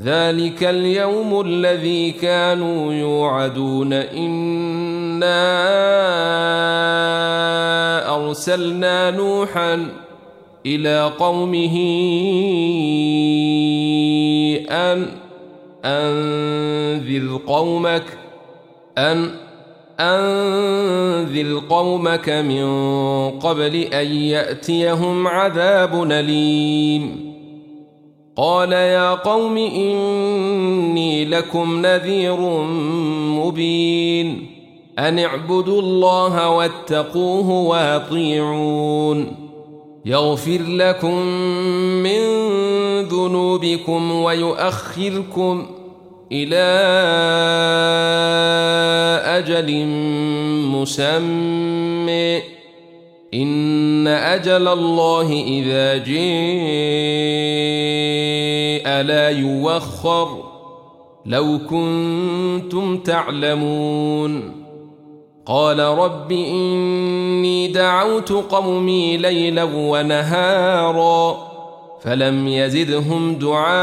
ذلك اليوم الذي كانوا يوعدون. إنا أرسلنا نوحا إلى قومه أن أنذر قومك أن أنذر قومك من قبل أن يأتيهم عذاب أليم. قال يا قوم إني لكم نذير مبين أن اعبدوا الله واتقوه وأطيعون يغفر لكم من ذنوبكم ويؤخركم إلى أجل مسمى إن أجل الله إذا جاء لا يوخر لو كنتم تعلمون قال رب إني دعوت قومي ليلا ونهارا فلم يزدهم دعائي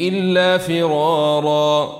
إلا فرارا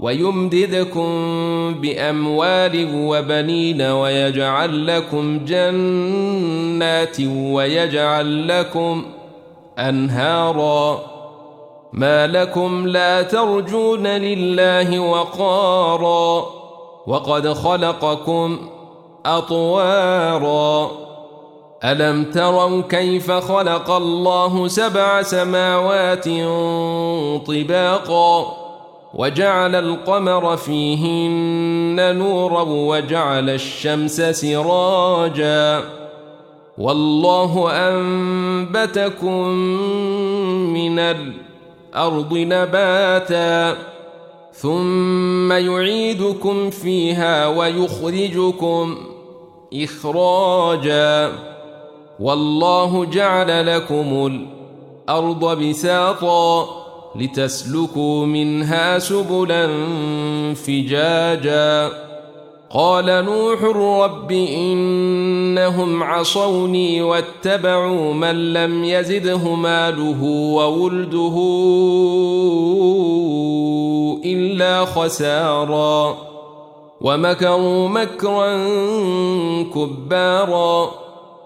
ويمددكم بأموال وبنين ويجعل لكم جنات ويجعل لكم أنهارا. ما لكم لا ترجون لله وقارا. وقد خلقكم أطوارا. ألم تروا كيف خلق الله سبع سماوات طباقا؟ وجعل القمر فيهن نورا وجعل الشمس سراجا. والله أنبتكم من الأرض نباتا. ثم يعيدكم فيها ويخرجكم إخراجا. والله جعل لكم الأرض بساطا. لتسلكوا منها سبلا فجاجا. قال نوح رب إنهم عصوني واتبعوا من لم يزده ماله وولده إلا خسارا. ومكروا مكرا كبارا.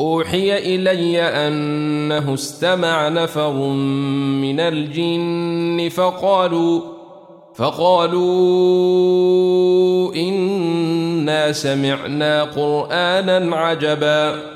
أوحي إلي أنه استمع نفر من الجن فقالوا فقالوا إنا سمعنا قرآنا عجبا.